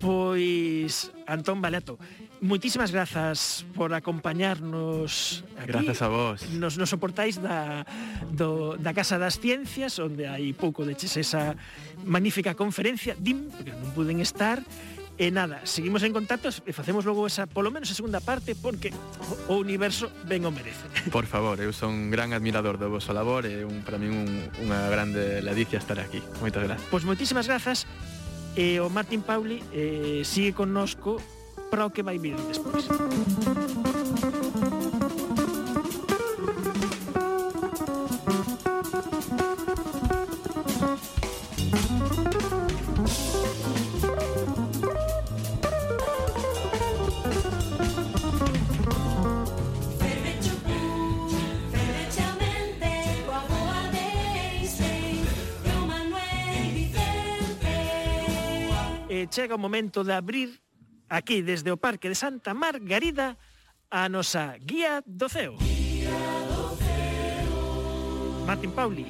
Pois, Antón Balato, moitísimas grazas por acompañarnos aquí. Grazas a vos. Nos, nos soportáis da, do, da Casa das Ciencias, onde hai pouco de esa magnífica conferencia, DIM, porque non puden estar, E nada, seguimos en contacto e facemos logo esa, polo menos a segunda parte, porque o universo ben o merece. Por favor, eu son un gran admirador do vosso labor e un, para min un, unha grande ledicia estar aquí. Moitas grazas. Pois moitísimas grazas. E o Martín Pauli eh, sigue connosco para o que vai vir despois. Thank you. chega o momento de abrir aquí desde o Parque de Santa Margarida a nosa guía. Guía do ceo. Martín Pauli,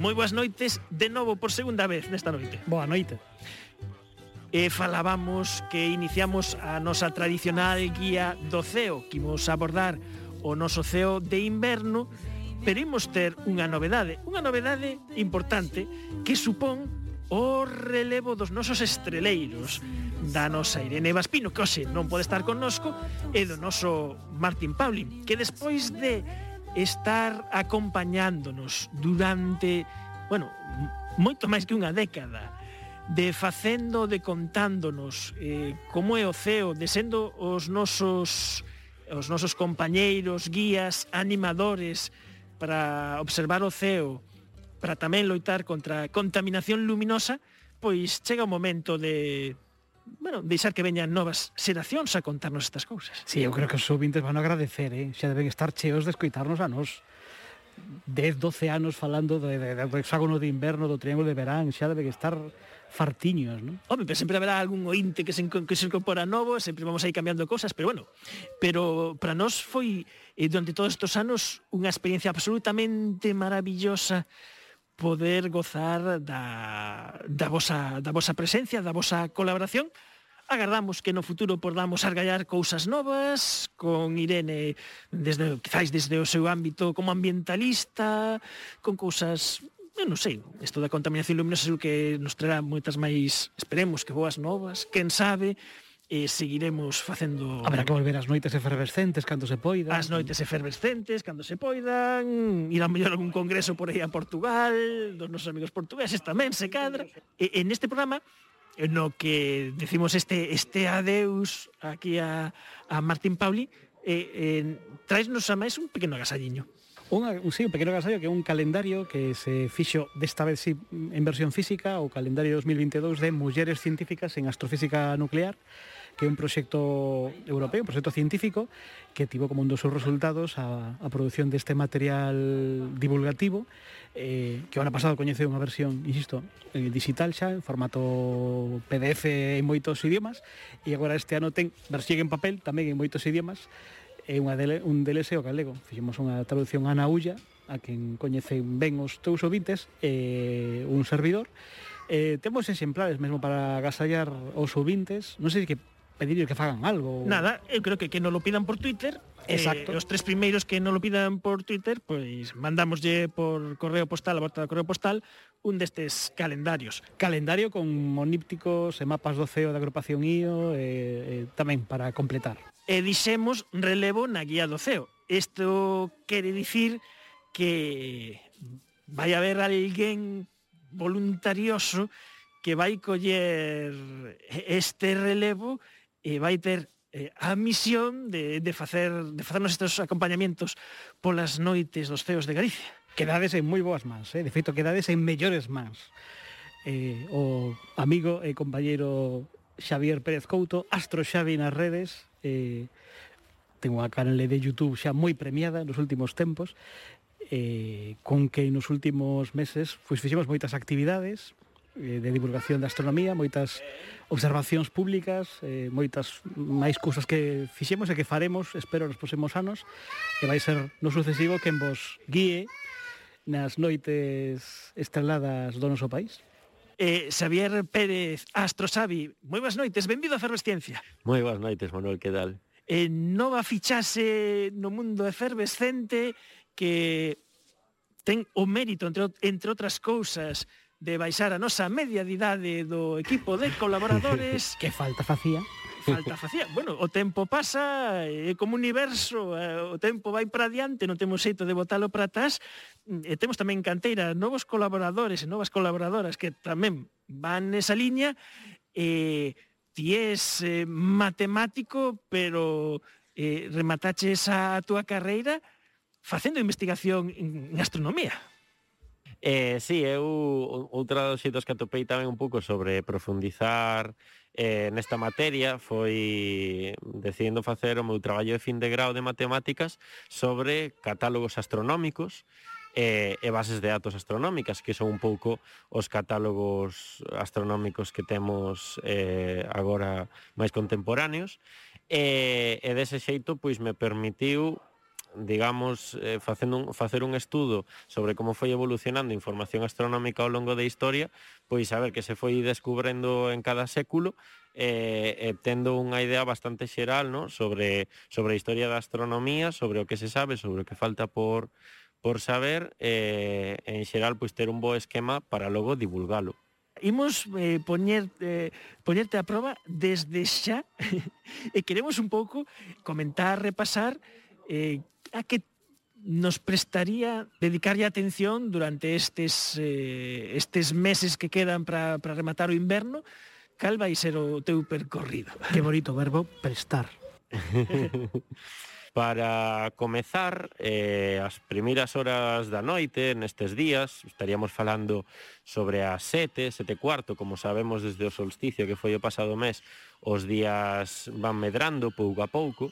moi boas noites de novo por segunda vez nesta noite. Boa noite. E falábamos que iniciamos a nosa tradicional guía do ceo, que imos abordar o noso ceo de inverno, pero imos ter unha novedade, unha novedade importante que supón o relevo dos nosos estreleiros. Da nosa Irene Vaspino que hoxe non pode estar connosco e do noso Martín Paulin que despois de estar acompañándonos durante bueno, moito máis que unha década de facendo, de contándonos eh, como é o CEO, de sendo os nosos os nosos compañeiros, guías, animadores para observar o CEO para tamén loitar contra a contaminación luminosa, pois chega o momento de bueno, deixar que veñan novas xeracións a contarnos estas cousas. Sí, eu creo que os ouvintes van a agradecer, eh? xa deben estar cheos de escoitarnos a nós. 10, 12 anos falando de, de, do hexágono de inverno, do triángulo de verán, xa deben estar fartiños, non? Home, pero sempre haberá algún ointe que se, que se incorpora novo, sempre vamos aí cambiando cosas, pero bueno, pero para nós foi eh, durante todos estos anos unha experiencia absolutamente maravillosa poder gozar da, da, vosa, da vosa presencia, da vosa colaboración. Agardamos que no futuro podamos argallar cousas novas con Irene desde quizáis desde o seu ámbito como ambientalista, con cousas eu non sei, isto da contaminación luminosa é o que nos traerá moitas máis, esperemos que boas novas, quen sabe, e seguiremos facendo... Habrá que volver as noites efervescentes cando se poida. As noites efervescentes cando se poidan, ir a mellor algún congreso por aí a Portugal, dos nosos amigos portugueses tamén se cadra. E, en este programa no que decimos este este adeus aquí a, a Martín Pauli, eh, eh, traesnos a máis un pequeno agasalliño unha, un, sí, un pequeno agasallo que é un calendario que se fixo desta vez sí, en versión física, o calendario 2022 de mulleres científicas en astrofísica nuclear, que é un proxecto europeo, un proxecto científico, que tivo como un dos seus resultados a, a produción deste material divulgativo, eh, que o ano pasado coñeceu unha versión, insisto, eh, digital xa, en formato PDF en moitos idiomas, e agora este ano ten versión en papel tamén en moitos idiomas, é unha dele, un DLC o galego. Fixemos unha traducción a Naulla, a quen coñecen ben os teus ouvintes, e un servidor. Eh, temos exemplares mesmo para agasallar os ouvintes. Non sei que pedirles que fagan algo. Nada, eu creo que que non lo pidan por Twitter. Eh, Exacto. Eh, os tres primeiros que non lo pidan por Twitter, pois mandámoslle por correo postal, a volta do correo postal, un destes calendarios. Calendario con monípticos e mapas do CEO da agrupación IO e, e tamén para completar. E dixemos relevo na guía do CEO. Isto quere dicir que vai haber alguén voluntarioso que vai coller este relevo e vai ter eh, a misión de, de facer de facernos estes acompañamientos polas noites dos CEOs de Galicia quedades en moi boas mans, eh? de feito quedades en mellores mans. Eh, o amigo e compañeiro Xavier Pérez Couto, Astro Xavi nas redes, eh, ten unha canal de YouTube xa moi premiada nos últimos tempos, eh, con que nos últimos meses pois, fixemos moitas actividades, eh, de divulgación da astronomía, moitas observacións públicas, eh, moitas máis cousas que fixemos e que faremos, espero, nos próximos anos, e vai ser no sucesivo quen vos guíe nas noites estreladas do noso país? Eh, Xavier Pérez, Astro Xavi, moi boas noites, benvido a Fervesciencia. Moi boas noites, Manuel, que tal? Eh, nova fichase no mundo efervescente que ten o mérito, entre, entre outras cousas, de baixar a nosa media de idade do equipo de colaboradores. que falta facía falta facía. Bueno, o tempo pasa, é como un universo, eh, o tempo vai para diante, non temos xeito de botalo para atrás, mm, e temos tamén canteira novos colaboradores e novas colaboradoras que tamén van nesa liña, e ti és eh, matemático, pero eh, remataches a túa carreira facendo investigación en astronomía. Eh, sí, eu outra dos xeitos que atopei tamén un pouco sobre profundizar eh, nesta materia foi decidindo facer o meu traballo de fin de grau de matemáticas sobre catálogos astronómicos e, e bases de datos astronómicas, que son un pouco os catálogos astronómicos que temos eh, agora máis contemporáneos. E, e dese xeito, pois, me permitiu digamos, eh, facendo un, facer un estudo sobre como foi evolucionando a información astronómica ao longo da historia, pois a ver que se foi descubrendo en cada século eh, eh, tendo unha idea bastante xeral no? sobre, sobre a historia da astronomía, sobre o que se sabe, sobre o que falta por, por saber, eh, en xeral pois ter un bo esquema para logo divulgalo imos eh, poñer, eh, poñerte a prova desde xa e queremos un pouco comentar, repasar eh, a que nos prestaría dedicarlle atención durante estes, eh, estes meses que quedan para rematar o inverno, cal vai ser o teu percorrido? Que bonito verbo, prestar. para comezar, eh, as primeiras horas da noite, nestes días, estaríamos falando sobre as sete, sete cuarto, como sabemos desde o solsticio que foi o pasado mes, os días van medrando pouco a pouco,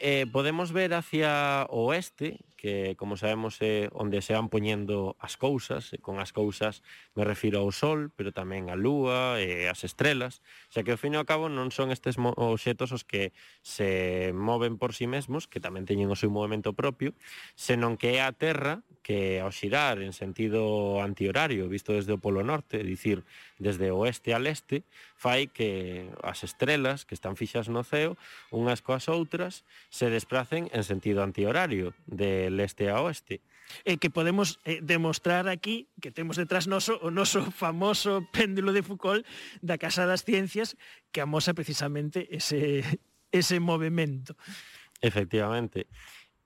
eh, podemos ver hacia oeste que como sabemos é onde se van poñendo as cousas, e con as cousas me refiro ao sol, pero tamén á lúa e as estrelas, xa que ao fin e ao cabo non son estes obxetos os que se moven por si sí mesmos, que tamén teñen o seu movimento propio, senón que é a Terra que ao xirar en sentido antihorario, visto desde o polo norte, é dicir, desde o oeste al este, fai que as estrelas que están fixas no ceo, unhas coas outras, se desplacen en sentido antihorario, de leste este a oeste. Eh, que podemos eh, demostrar aquí que temos detrás noso o noso famoso péndulo de Foucault da Casa das Ciencias que amosa precisamente ese, ese movimento. Efectivamente.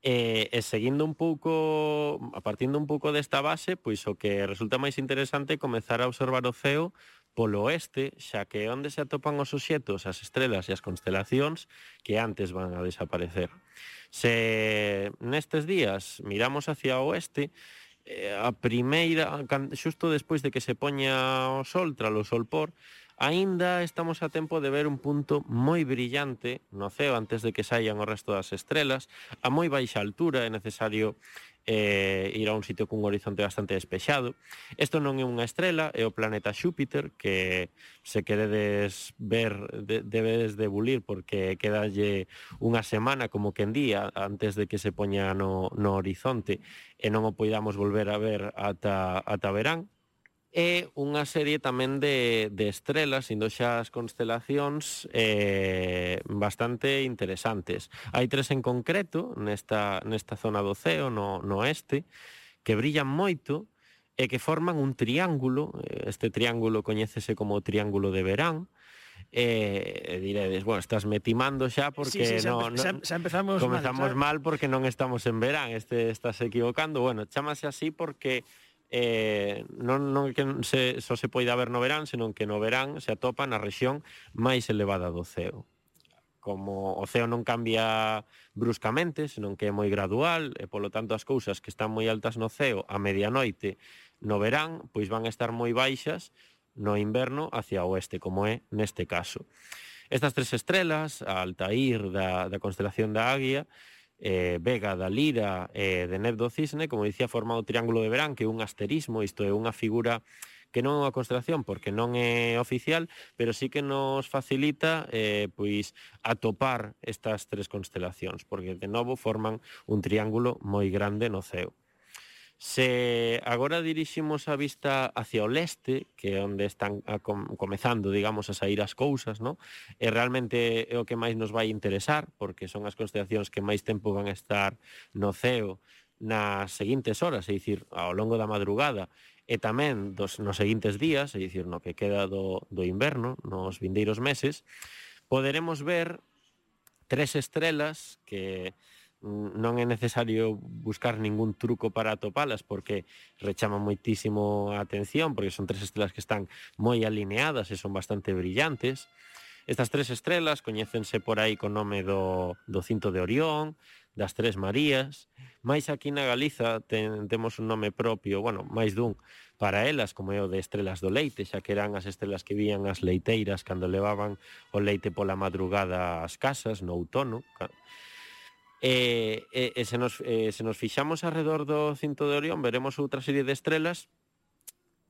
E, e seguindo un pouco, a partindo un pouco desta base, pois o que resulta máis interesante é comezar a observar o ceo polo oeste, xa que é onde se atopan os obxetos, as estrelas e as constelacións que antes van a desaparecer. Se nestes días miramos hacia o oeste, eh, a primeira, xusto despois de que se poña o sol, tras o sol por, Aínda estamos a tempo de ver un punto moi brillante no ceo antes de que saian o resto das estrelas. A moi baixa altura é necesario eh, ir a un sitio cun horizonte bastante despexado. Isto non é unha estrela, é o planeta Xúpiter, que se queredes ver, de, debedes de bulir, porque quedalle unha semana, como que en día, antes de que se poña no, no horizonte, e non o poidamos volver a ver ata, ata verán e unha serie tamén de, de estrelas, indo xa as constelacións, eh, bastante interesantes. Hai tres en concreto nesta, nesta zona do ceo, no, no oeste, que brillan moito e que forman un triángulo, este triángulo coñécese como o triángulo de verán, eh, diredes, bueno, estás me timando xa porque sí, sí, xa, no, no, xa, xa empezamos comezamos mal, claro. mal porque non estamos en verán, este estás equivocando. Bueno, chamase así porque eh, non, non que se, só se poida ver no verán, senón que no verán se atopa na rexión máis elevada do ceo. Como o ceo non cambia bruscamente, senón que é moi gradual, e polo tanto as cousas que están moi altas no ceo a medianoite no verán, pois van a estar moi baixas no inverno hacia oeste, como é neste caso. Estas tres estrelas, a Altair da, da constelación da Águia, eh, Vega da Lira e eh, de Neb do Cisne, como dicía, forma o Triángulo de Verán, que é un asterismo, isto é unha figura que non é unha constelación porque non é oficial, pero sí que nos facilita eh, pois atopar estas tres constelacións, porque de novo forman un triángulo moi grande no ceo. Se agora diriximos a vista hacia o leste, que é onde están a com comezando, digamos, a sair as cousas, no? e realmente é o que máis nos vai interesar, porque son as constelacións que máis tempo van a estar no ceo nas seguintes horas, é dicir, ao longo da madrugada, e tamén dos, nos seguintes días, é dicir, no que queda do, do inverno, nos vindeiros meses, poderemos ver tres estrelas que non é necesario buscar ningún truco para atopalas porque rechaman moitísimo a atención porque son tres estrelas que están moi alineadas e son bastante brillantes. Estas tres estrelas coñécense por aí con nome do, do cinto de Orión, das Tres Marías, máis aquí na Galiza ten, temos un nome propio, bueno, máis dun para elas, como é o de Estrelas do Leite, xa que eran as estrelas que vían as leiteiras cando levaban o leite pola madrugada ás casas no outono, E, e, e se, nos, e, se nos fixamos alrededor do cinto de Orión, veremos outra serie de estrelas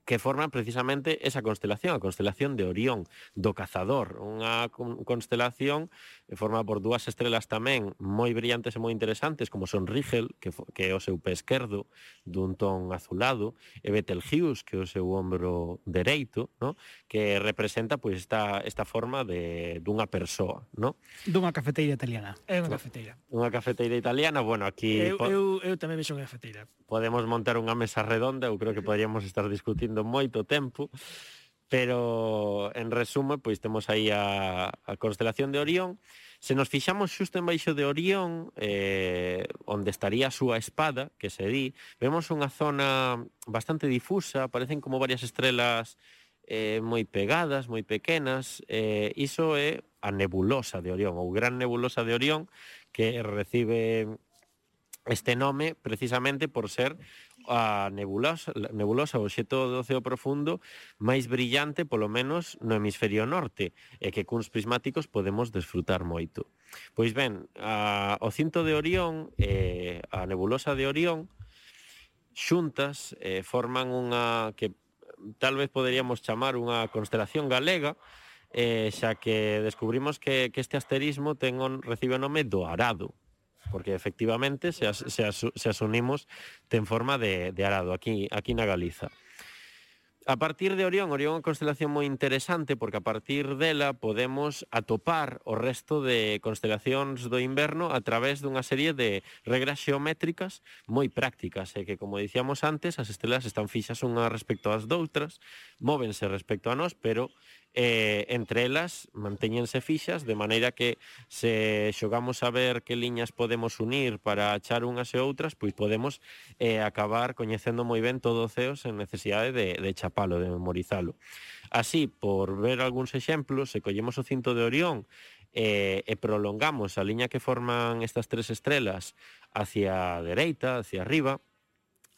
que forman precisamente esa constelación, a constelación de Orión, do cazador, unha constelación formada por dúas estrelas tamén moi brillantes e moi interesantes, como son Rigel, que, que é o seu pé esquerdo dun ton azulado, e Betelgeuse, que é o seu ombro dereito, no? que representa pois, esta, esta forma de, dunha persoa. No? Dunha cafeteira italiana. É unha cafeteira. Unha cafeteira italiana, bueno, aquí... Eu, eu, eu tamén vexo unha cafeteira. Podemos montar unha mesa redonda, eu creo que poderíamos estar discutindo moito tempo, Pero, en resumo, pois temos aí a, a constelación de Orión. Se nos fixamos xusto en baixo de Orión, eh, onde estaría a súa espada, que se di, vemos unha zona bastante difusa, parecen como varias estrelas eh, moi pegadas, moi pequenas. Eh, iso é a nebulosa de Orión, ou gran nebulosa de Orión, que recibe este nome precisamente por ser a nebulosa, nebulosa o xeto do océo profundo máis brillante, polo menos no hemisferio norte, e que cuns prismáticos podemos desfrutar moito. Pois ben, a, o cinto de Orión e a nebulosa de Orión xuntas eh, forman unha que tal vez poderíamos chamar unha constelación galega, eh, xa que descubrimos que, que este asterismo ten on, recibe o nome do Arado, porque efectivamente se as, se as, se as unimos ten forma de, de arado aquí, aquí na Galiza. A partir de Orión, Orión é unha constelación moi interesante porque a partir dela podemos atopar o resto de constelacións do inverno a través dunha serie de regras xeométricas moi prácticas e que, como dicíamos antes, as estrelas están fixas unhas respecto ás doutras, móvense respecto a nós, pero eh, entre elas mantéñense fixas de maneira que se xogamos a ver que liñas podemos unir para achar unhas e outras, pois podemos eh, acabar coñecendo moi ben todo o CEO sen necesidade de, de chapalo, de memorizalo. Así, por ver algúns exemplos, se collemos o cinto de Orión e, e prolongamos a liña que forman estas tres estrelas hacia a dereita, hacia arriba,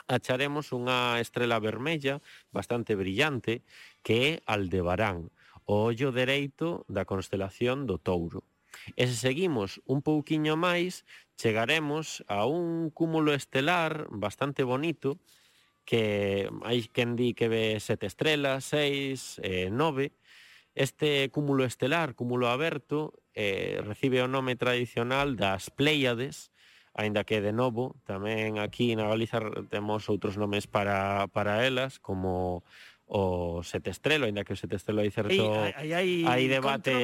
acharemos unha estrela vermella bastante brillante que é Aldebarán o ollo dereito da constelación do Touro. E se seguimos un pouquiño máis, chegaremos a un cúmulo estelar bastante bonito que hai quen di que ve sete estrelas, seis, eh, nove. Este cúmulo estelar, cúmulo aberto, eh, recibe o nome tradicional das Pléiades, aínda que de novo tamén aquí na Galiza temos outros nomes para, para elas como o Sete Estrelo, ainda que o Sete Estrelo hai certo aí, hai, hai debate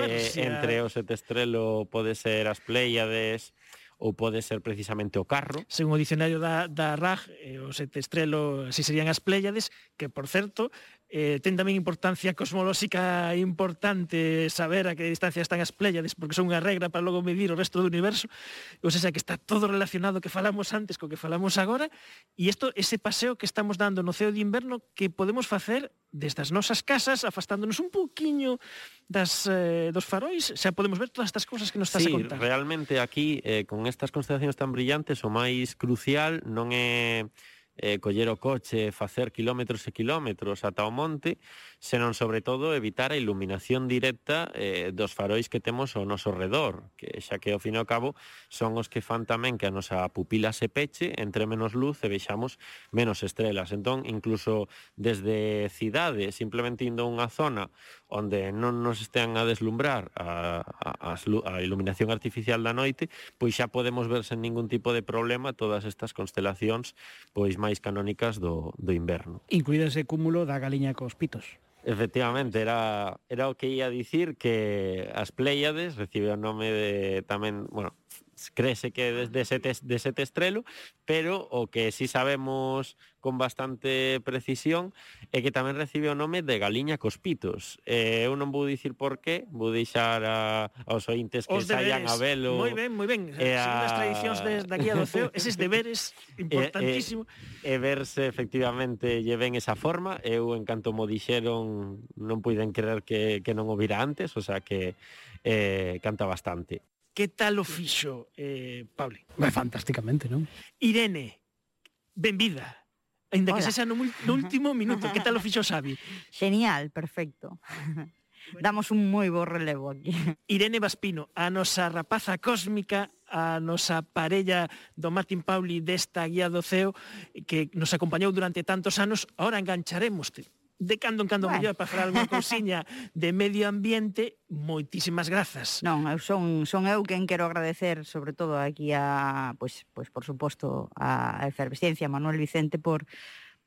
entre o Sete Estrelo pode ser as Pléiades ou pode ser precisamente o carro. Según o dicionario da, da RAG, eh, o sete estrelo, así serían as Pleiades, que, por certo, Eh, ten tamén importancia cosmolóxica importante saber a que distancia están as pléyades porque son unha regra para logo medir o resto do universo. Ou seja, que está todo relacionado que falamos antes co que falamos agora e isto, ese paseo que estamos dando no ceo de inverno que podemos facer desde as nosas casas afastándonos un pouquiño das, eh, dos faróis xa podemos ver todas estas cousas que nos estás sí, a contar realmente aquí eh, con estas constelacións tan brillantes o máis crucial non é eh, coller o coche, facer kilómetros e kilómetros ata o monte, senón sobre todo evitar a iluminación directa eh, dos farois que temos ao noso redor, que xa que ao fin e ao cabo son os que fan tamén que a nosa pupila se peche, entre menos luz e vexamos menos estrelas. Entón, incluso desde cidade, simplemente indo a unha zona onde non nos estean a deslumbrar a, a, a iluminación artificial da noite, pois xa podemos ver sen ningún tipo de problema todas estas constelacións pois máis máis canónicas do, do inverno. Incluído ese cúmulo da galiña cos pitos. Efectivamente, era, era o que ia dicir que as Pléiades recibe o nome de tamén, bueno, crese que desde de sete, de sete estrelo, pero o que si sí sabemos con bastante precisión e que tamén recibe o nome de Galiña Cospitos. Eh, eu non vou dicir por qué, vou deixar a, aos ointes que Os saian deberes. a velo. Moi ben, moi ben. Eh, Segundo as tradicións de, de aquí a doceo, eses deberes importantísimo. E, e, e verse efectivamente lle ven esa forma. Eu en canto mo dixeron non puiden creer que, que non o vira antes, o sea que eh, canta bastante. Que tal o fixo, eh, Pablo? Fantásticamente, non? Irene, benvida. Ainda que Hola. sexa no, no último minuto, que tal o fixo Xavi? Genial, perfecto. Damos un moi bo relevo aquí. Irene Vaspino, a nosa rapaza cósmica, a nosa parella do Martin Pauli desta guía do CEO que nos acompañou durante tantos anos, ahora engancharemos -te de cando en cando bueno. mellor para falar unha cousiña de medio ambiente, moitísimas grazas. Non, eu son son eu quen quero agradecer sobre todo aquí a pois pues, pois pues, por suposto a, a Manuel Vicente por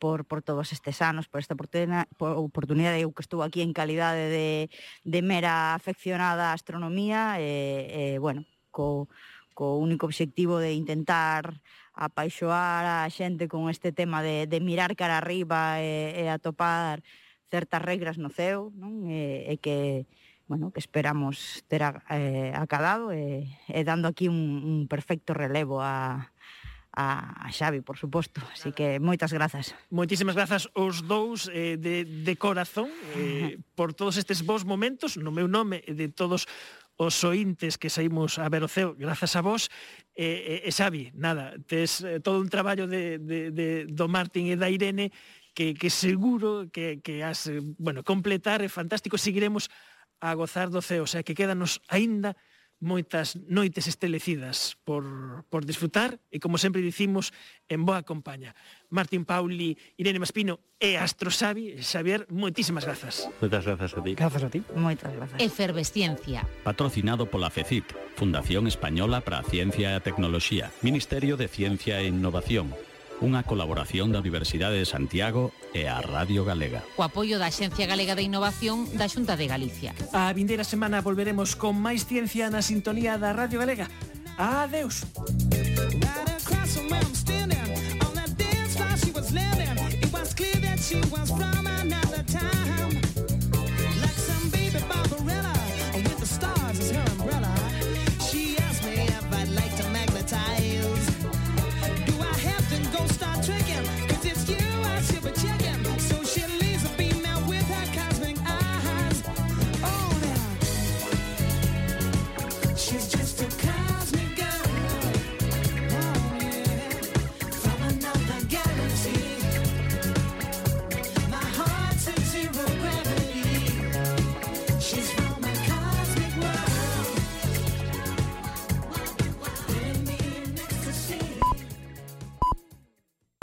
por, por todos estes anos, por esta oportuna, por oportunidade eu que estou aquí en calidade de, de mera afeccionada á astronomía e, e bueno, co, co único obxectivo de intentar a a xente con este tema de, de mirar cara arriba e, e atopar certas regras no ceo, non? E, e que bueno, que esperamos ter a, eh, acadado e, e dando aquí un, un perfecto relevo a, a, a Xavi, por suposto. Así que moitas grazas. Moitísimas grazas os dous eh, de, de corazón eh, por todos estes bons momentos, no meu nome, de todos os ointes que saímos a ver o ceo grazas a vos. E, e, e Xavi, nada, tes eh, todo un traballo de, de, de, do Martín e da Irene que, que seguro que, que as, eh, bueno, completar é fantástico, seguiremos a gozar do ceo, o sea que quédanos aínda moitas noites estelecidas por, por disfrutar e, como sempre dicimos, en boa compaña. Martín Pauli, Irene Maspino e Astro Xavi, Xavier, moitísimas grazas. Moitas grazas a ti. Grazas a ti. Moitas grazas. Efervesciencia. Patrocinado pola FECIT, Fundación Española para a Ciencia e a Tecnoloxía, Ministerio de Ciencia e Innovación, unha colaboración da Universidade de Santiago e a Radio Galega. O apoio da Xencia Galega de Innovación da Xunta de Galicia. A vindeira semana volveremos con máis ciencia na sintonía da Radio Galega. Adeus. Right